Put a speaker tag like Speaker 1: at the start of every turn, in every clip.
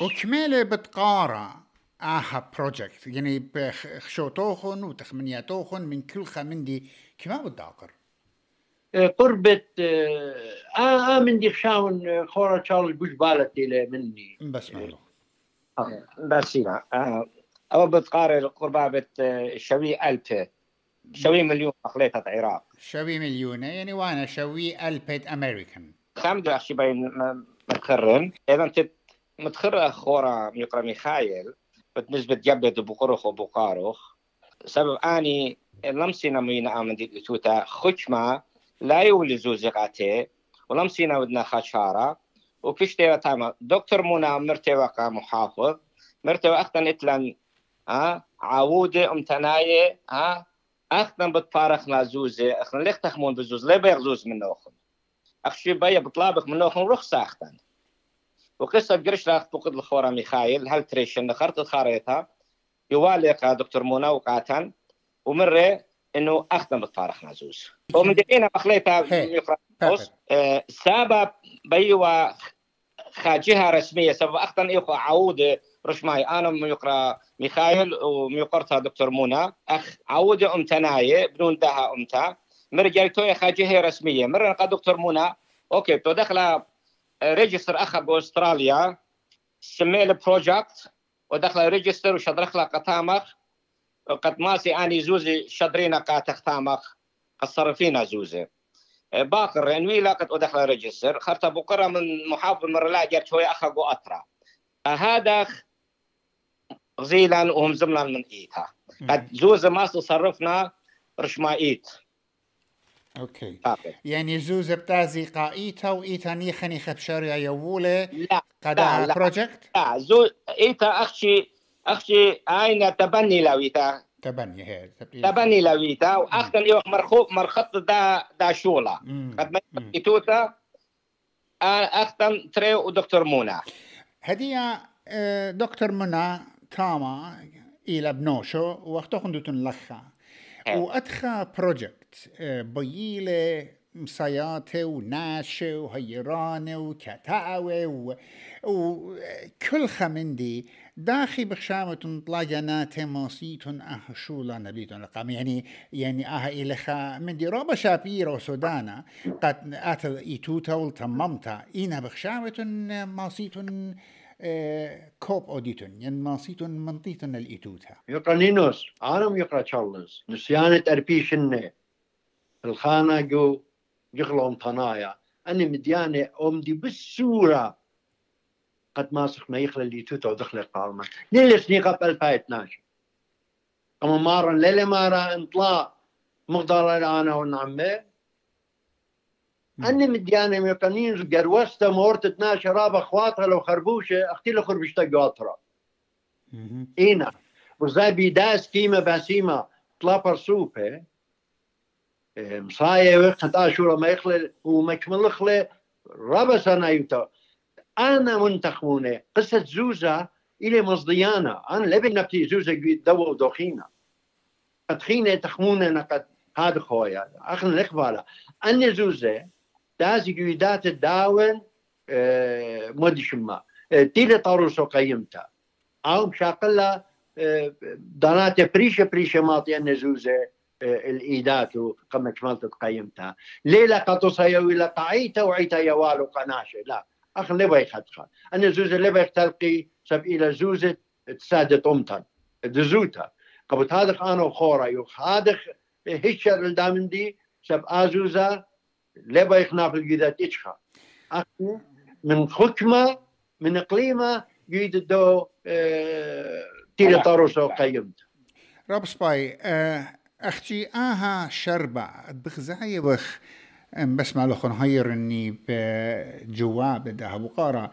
Speaker 1: وكمالة بتقارا آها بروجكت يعني بخشوتوخن وتخمنياتوخن من كل خمندي كما بداقر
Speaker 2: قربت آه آه من دي خشاون خورا تشارل بوش بالتي مني
Speaker 1: بس مالو
Speaker 3: بس آه أو بتقارر قرابة شوي ألف شوي مليون أخليتها العراق
Speaker 1: شوي مليون يعني وأنا شوي ألف أمريكان
Speaker 3: خمد أخشي بين متخرن إذا أنت متخرة خورا يقرأ ميخايل بالنسبة جبد بقرخ وبقارخ سبب أني لمسينا مينا آمن دي توتا خشمة لا يولي زوزقاتي ولمسينا ودنا خشارة. وكشتي تاما دكتور منى مرتي وقا محافظ. مرتي وقتا إتلن ها عودة أمتناية ها اخنا بتفارخنا زوزة اخنا ليك تخمون بزوز ليه بيغ زوز من اخن أخشي بيا بطلابك من اخن رخصة أختن. وقصة قرش راح فقد الخورة ميخايل. هل تريشن نخرت الخاريطة يوالي دكتور منى وقاتن. ومرة إنه اخدم بتفارخ نازوز ومن دقيقة مخليتها يقرأ سبب بيوا جهة رسمية. سبب أخطن إيقا عودة رشماي. أنا ميقرا ميخايل وميقرتها دكتور منى أخ عودة أمتناية بدون دها أمتا. مرجعتو يا جهة رسمية. مرة دكتور منى أوكي تو دخل ريجستر أخا بأستراليا سمي البروجكت ودخل ريجستر وشدرخلا قتامخ قد ماسي آني زوزي شدرينا قاتخ تامخ الصرفينا زوزي. باقر انوي لاقت ودخل ريجستر خرطة بقرة من محافظ مر لا جرت شوي أخا أطرا هذا غزيلا وهم زمنا من ايتها قد زوز ما صرفنا رشما إيت.
Speaker 1: أوكي. باقر. يعني زوز بتازي قايتا وإيتا نيخا بشارع يولي
Speaker 3: لا
Speaker 1: قد لا, لا. بروجكت
Speaker 3: لا زوز إيتا أخشي أخشي اين تبني لويتا.
Speaker 1: تبني هي
Speaker 3: تبني. لويتا. واخذن يوم مرخوب مرخط دا دا شولا. قد ما يتوتا اخذن تري ودكتور منى
Speaker 1: هدية دكتور منى تاما إلى بنوشو وقتو دوتن لخا. وأدخى بروجكت بييلة مساياته وناشة وهيرانة وكتاوة وكل خمندي داخي بخشامة طلاجنات ماسيتون آه شولا نبيتون لقام يعني يعني آه إلخا من دي روبا شابيرو سودانا قد آتل إيتوتا والتممتا إينا بخشامة ماسيتون كوب أوديتون يعني ماسيتون منطيتون
Speaker 2: الإيتوتا. يقرأ عالم يقرأ تشارلز. نسيانة اربيشنة الخانة جو يغلون طنايا. أنا مديانة أمدي بالسورة. قد ما يخلى اللي توتا ودخل القارمة. ليلة سنيقة ب 2012 أما مارا ليلة مارا انطلاع مقدار أنا والنعمة أني مديانة ميقانين قروستا مورت 12 رابع أخواتها لو خربوشة أختي له خربشتا قاطرة. إينا وزي بيداس كيما باسيما طلا برسوبة مصايا وقت اشورا ما يخلى ومكمل خلى ربع سنة يوتا. أنا منتخمونة قصة زوزة إلى مصديانة. أنا لبي نبتي زوزة دو دوخينا تخينة تخمونة قد هذا خويا. أخنا نقباله أني زوزة قيدات الداون آه مودي شما آه تيلي طاروسو قيمتا أو مشاقلة آه دانات بريشة بريشة ماطي اني زوزه آه الايدات وقم كمالت قيمتها ليلة قطصها يويلة قعيتا وعيتا يوالو قناشة. لا اخ لبا يخدخا أنا زوزة لبا يختلقي سب إلى زوزة تسادة امتن دزوتا. قبط هذا أنا وخورا يوخ هذا هيشر الدامن دي سب لبا يخناف الجيدات اتشخا من حكمة من إقليمة جيد دو آه تيلي طاروسو قيمت
Speaker 1: رب سباي آه أختي آها شربة بخزاي بخ بس ما لخن هير اني بجواب ده بقارة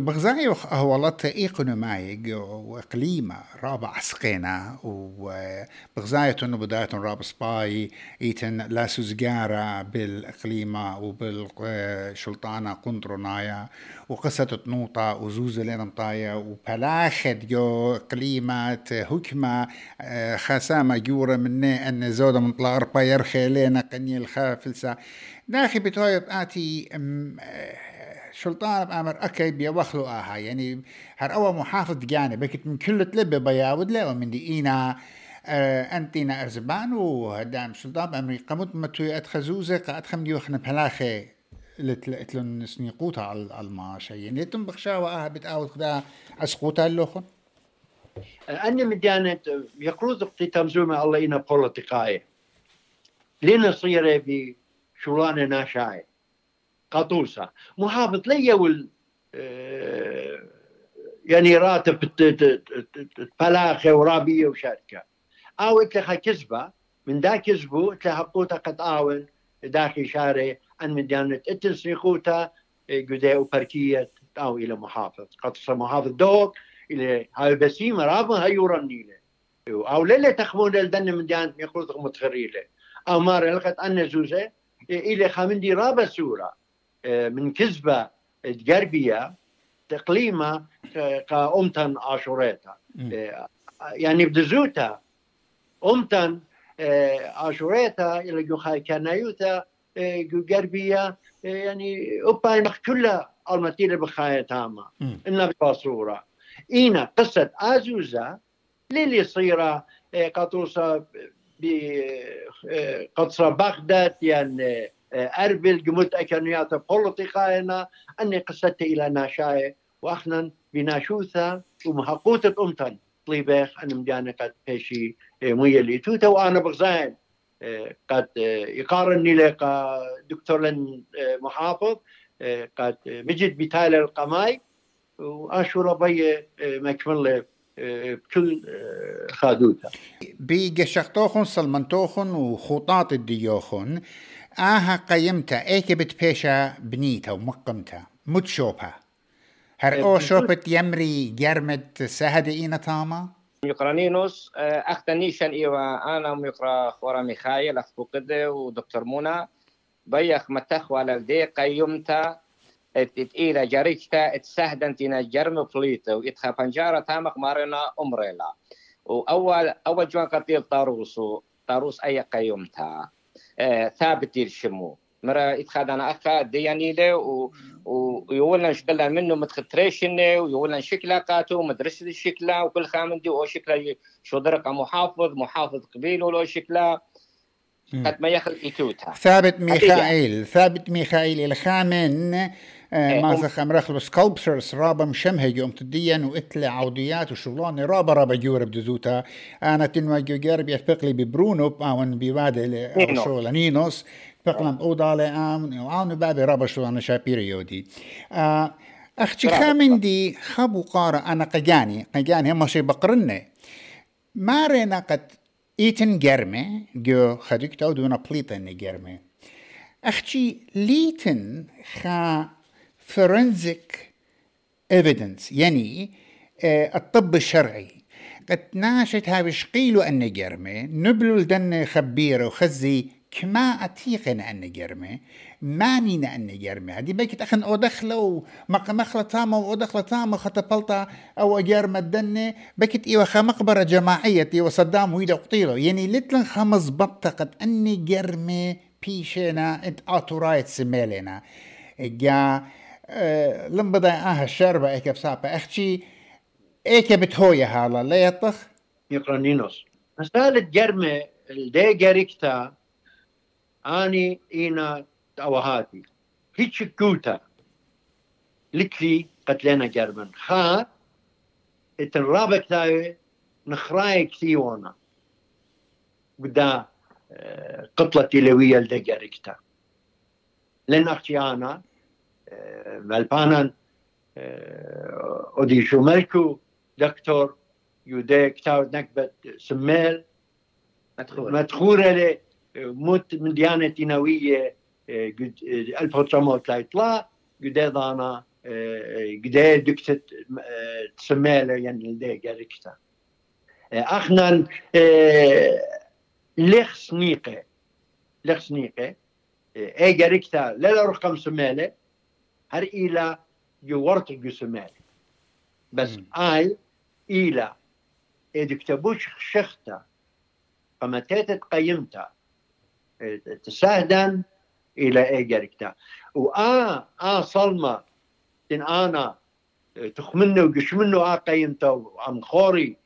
Speaker 1: بغزاي أهولت إيقونوماي وإقليمة رابع سقينا وبغزاية إنه بداية راب سباي إيتن لا سوزجارة بالإقليمة وبالشلطانة قنطرنايا وقصة تنوطة وزوزة لنطايا وبلاخد جو إقليمات هكمة خسامة جورة مني أن زودة من طلا أربا يرخي لنا قني الخافلسة داخي بتويب آتي شلطان بأمر أكي بيوخلو آها يعني هر أول محافظ جاني بكت من كل تلبي بياود له ومن دي إينا آه أنتينا أرزبان وهدام شلطان بأمري. قمت متوي أتخزوزة قاد خمدي وخنا بهلاخي لتلن سنيقوتا على الماشا يعني تم بخشاوة آها بتآود خدا أسقوتا اللوخن
Speaker 2: أني مديانة يقروز اقتي تمزومة الله إنا بوليتيقاية لنا صيرة بشولانة قطوسة محافظ لي وال آه، يعني راتب فلاخة ورابية وشركة. أو إتلها كذبة من دا كذبو إتلها قوتا قد آون داخل شارع أن من ديانة إتل سيخوتا قداء وبركية أو إلى محافظ. قطصة محافظ دوك إلى هاي بسيمة رابا هاي يورنيلة أو ليلة تخمون الدن من ديانة يقول متخريلة. أو مارا لقد أن زوزة إلى خامندي رابا سورة. من كذبة جربية تقليمة كأمتن عاشوريتا. يعني بدزوتا أمتن عاشوريتا إلى جوخاي كانايوتا جربية يعني أبا كلها المتيلة بخاية تاما. إنها بصورة إينا قصة آزوزا للي صيرة قطوسة بقطصة بغداد يعني أربل جمت أكنيات بوليتيقاينا أني قصدت إلى ناشاي وأخنا بناشوثا ومحقوطة أمتن طليبيخ أنا مجانا قد بيشي مية اللي توتا وأنا بغزاين قد يقارني لك دكتور لن محافظ قد مجد بتالي القماي. واشورا بي مكمل بكل خادوتا.
Speaker 1: بيجشقتوخن سلمنتوخن وخطاط الديوخن. آها قيمتا ايك بتبيشا بنيتا ومقمتا متشوبها هر أو شوبت يمري جرمت سهد إينا تاما
Speaker 3: يقرانينوس اختنيشن ايوا أنا ميقرا خورا ميخايل اخبو قده ودكتور منى بيخ متخ على الدي قيمتا إلى جريشتا اتسهدن تينا جرم فليتا وإتخا بنجارة تامق مارنا أمريلا. وأول أول جوان قتيل طاروسو طاروس أي قيمتا. آه ثابت يرشمو مرا إتخادنا أخا ديانيلة ويولنا شكلا منه متختريشنة ويولنا شكلا قاتو مدرسة الشكلا وكل خامن دي أو شكلا شو درق محافظ محافظ قبيل ولو شكلا قد ما يخل إتوتها
Speaker 1: ثابت ميخائيل ثابت ميخائيل الخامن ما زخم رخل سكالبسرز رابا مشمها يوم تدين وإتلي عوديات وشغلان رابا رابا جورب دزوتا أنا تنوى جوجر بيتفقلي ببرونو باون بيوادي شغل نينوس. فقلم أوضالي آم وعاون بابي رابا شغلان شابيري يودي. أختي خامن دي خابو قارة أنا قجاني. قجاني هم شي بقرنة. ما رينا قد إيتن جرمي جو خديك تو دونا بليتن جرمي أختي ليتن خا فرنزك ايفيدنس يعني آه، الطب الشرعي قد ناشت هاي بشقيلو أن جرمي نبلو لدن خبير وخزي كما أتيقن أن جرمي ماني أن جرمي هذه بيكت أخن أو دخلو مخلة تامة أو دخلة تامة خطبلتا أو جرمة دنة. بيكت إيوة مقبرة جماعية إيوة صدام ويدا قطيلو يعني لتلن خمس بطة قد أني جرمي بيشينا انت آتورايت سميلنا جا لم بدأ آه الشربة ايك بسابة أختي ايك بتهوية هالا. لا يطخ؟
Speaker 2: يقرنينوس مسألة جرمة الدي اني اينا توهاتي هيتش كوتا لكلي قتلنا جرمن خا اتنرابك تاوي نخراي كثيونا بدا قطلة تلوية لدي جاريكتا لن أختي آنا ملبانان اودي شوملكو دكتور يودي كتاو نكبت سميل مدخورة لي موت من ديانة نوية 1903 قد ضانا قد دكتت سميل يعني لدي قريكتا اخنا ليخ سنيقة ليخ سنيقة اي قريكتا لا رقم سميله هر إلى جورت جسمال بس م. آي إلى إذا كتبوش شختا فمتيت قيمتا تساهدا إلى إيجاركتا وآ آ صلمة تن آنا تخمنه وقشمنه قيمته عم خوري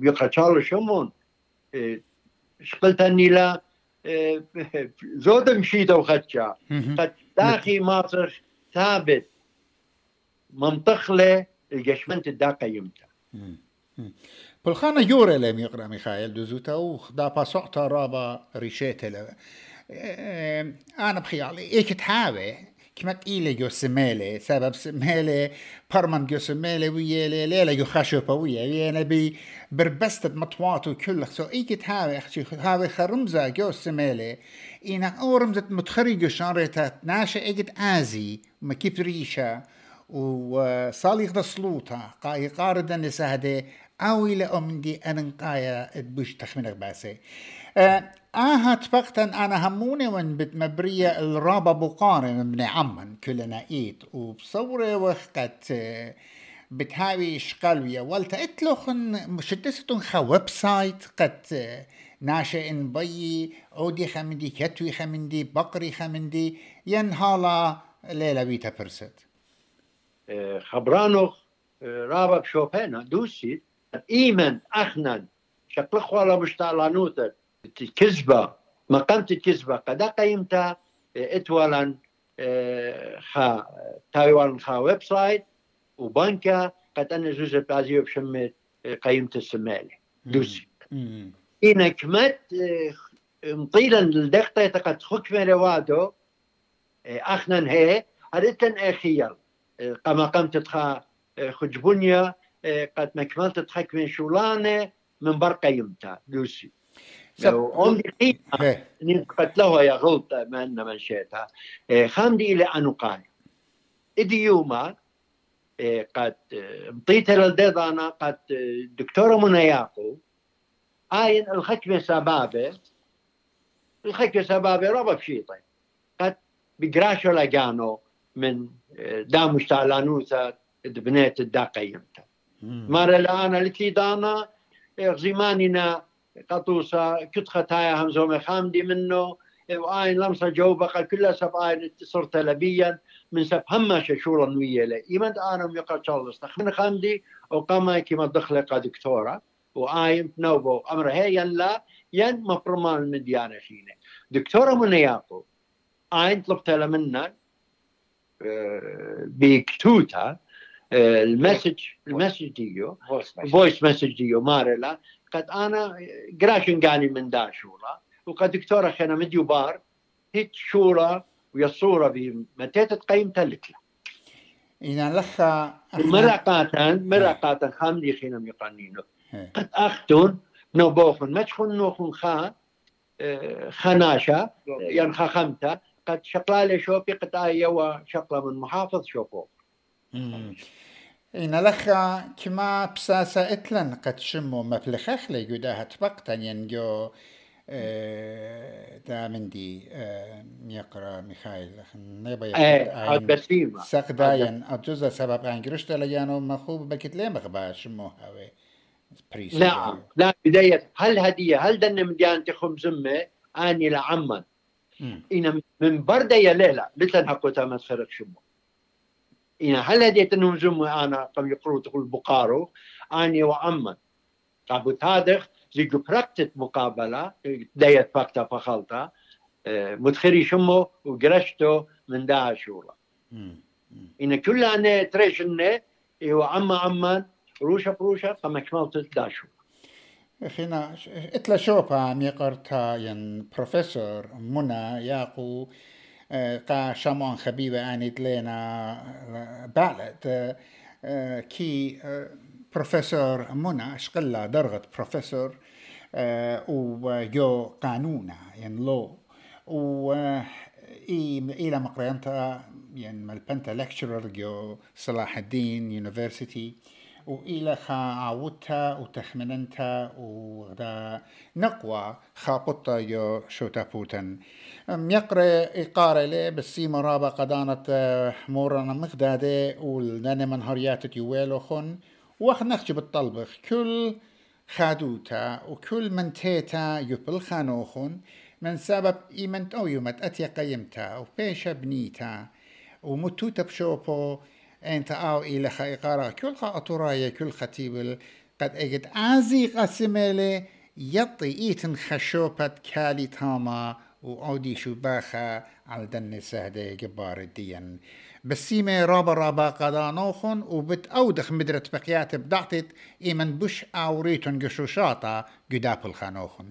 Speaker 2: بيقرأ تشارلز شمون شقلت أني لا زود مشيت وخدشا قد داخي ماصر ثابت منطقله الجشمنت دا قيمته
Speaker 1: بالخانة يوري لم يقرأ ميخائيل دوزوتا وخدا باسوعتا رابا ريشيتا أنا بخيالي إيك تحاوي كما تقيلة جو سمالة سبب سمالة برمان جو سمالة ويا ليلة جو خشبة ويا ويا بي بربست مطوات وكل سو إيك تحاوي أختي هاوي خرمزة جو سمالة إينا أو رمزة متخرج شارتا ناشا إيجت آزي كيف ريشة وصاليخ دا سلوطة قاي قاردا نسهدي أو إلى أمدي أنا قايا تبوش تخمينك باسي. آه فقطا أنا هموني وان بتمبرية الرابا بقاري من بني عمان كلنا إيد وبصورة وقت بتهاوي شقلوية والتا إتلوخن شتستون خا ويب سايت قد ناشئ بي عودي خمندي كتوي خمندي بقري خمندي ينهالا ليلة بيتا برست
Speaker 2: خبرانو رابا بشوبينا دوسي إيمن أخنن. شكل خوالا مشتعلانوتا كذبة. ما قمت كذبة. قد قيمتا اتوالا خا تايوان خا ويب سايت وبنكا قد أنا جزء بازيو بشمت قيمت السمالي. دوسي إنا كمت مطيلا الدقطة قد خكمة روادو أخنا هي هرتن أخيال. قما قمت تخا خجبونيا. قد مكملت تخك من شولانة من برقة يمتا دوسي لو أم قيمة قتلوها يا غلطة ما أن منشيتها خامدي إلى أنقاي إدي يوما قد مطيت للديضانة قد دكتورة منياقو آين الخكمة سبابة الخكمة سبابة ربا بشيطة. قد بقراشو لقانو من دامش تعلانوثا دبنيت الدا الآن التي دانا غزيماننا قطوسا كت خطايا همزوم خامدي منه وآين لمسة جوبة كلها سب آين صرت لبيا من سب هما ششورا ويا إيمن أنا يقرأ تشارلز تخمن خامدي وقام كما دخل دكتورة وآيم نوبو أمر هي ين لا ين مفرمان من ديانة شينة دكتورة منياقو آين طلبت منا بكتوتا المسج المسج ديو. فويس مسج. ديو مارلا قد آنا قراشن قاني من دا شورا. وقد دكتورة خينا مديو بار هيت شورا ويا الصورة بمتى تقيم تلتلا
Speaker 1: إذا لخا
Speaker 2: مرقاتن مرقاتن خامدي خينا ميقانينو. قد أختون نوبوخن مشخن نوخن خا خناشة يعني خمتة قد شقلالي شوفي قد آية شقلة من محافظ شوفو.
Speaker 1: إن لخا كما بساسة إتلن قد شمو مفلخخ لي جداها تبقتا ينجو دا من دي يقرا ميخائيل
Speaker 2: نيبا يقرا بسيمة
Speaker 1: ساق داين أجوزة سبب أنجرشت ليانو مخوب بكت ليه مخبا شمو هاوي
Speaker 2: نعم لا بداية هل هدية هل دن مديانتي خمزمة آني لعمن إن من بردة يا ليلة لتن حقوتا ما تخرج شمو إن هل هدية أنهم زمة أنا يقروا تقول بقارو. آني وعمن قابوت هادخ زي براكتت مقابلة دايت فاكتا فخلطة. متخري شمو وقرشتو من دا شورا. إن كل أنا تريشن إيو عم عمان روشا بروشا فما كمال تداشو
Speaker 1: خينا إتلا شوبا ميقرتا ين بروفيسور منى ياقو. قا شامون خبيبة اني لنا بالت كي بروفيسور منى شقلا درغت بروفيسور ويو قانونا ين لو و إلى مقرينتا ين مالبنتا لكتشرر جو صلاح الدين يونيفرسيتي. وإلى خا عودتا وتخمننتا وغدا نقوى خابطة يو شوتا بوتن يقرأ إقارة لي بس مرابا قدانة مورنا مخدادة ولدانا من هريات وخ نخجي بالطلبخ كل خادوتا وكل من تيتا يبل خانوخن من سبب إيمنت أو يومت أتي قيمتا وبيش بنيتا. ومتو تبشوبو أنت أو إلى خيقارا كل خاطرايا كل خطيب قد أجد ازي قسمالي يطي إيتن خشوبت كالي تاما وعودي شو باخا على دن سهدة جبار الدين. بسيمة رابا رابا قدا نوخن وبت أودخ مدرت بقيات بدعتت إيمن بش أوريتن قشوشاتا قداب الخانوخن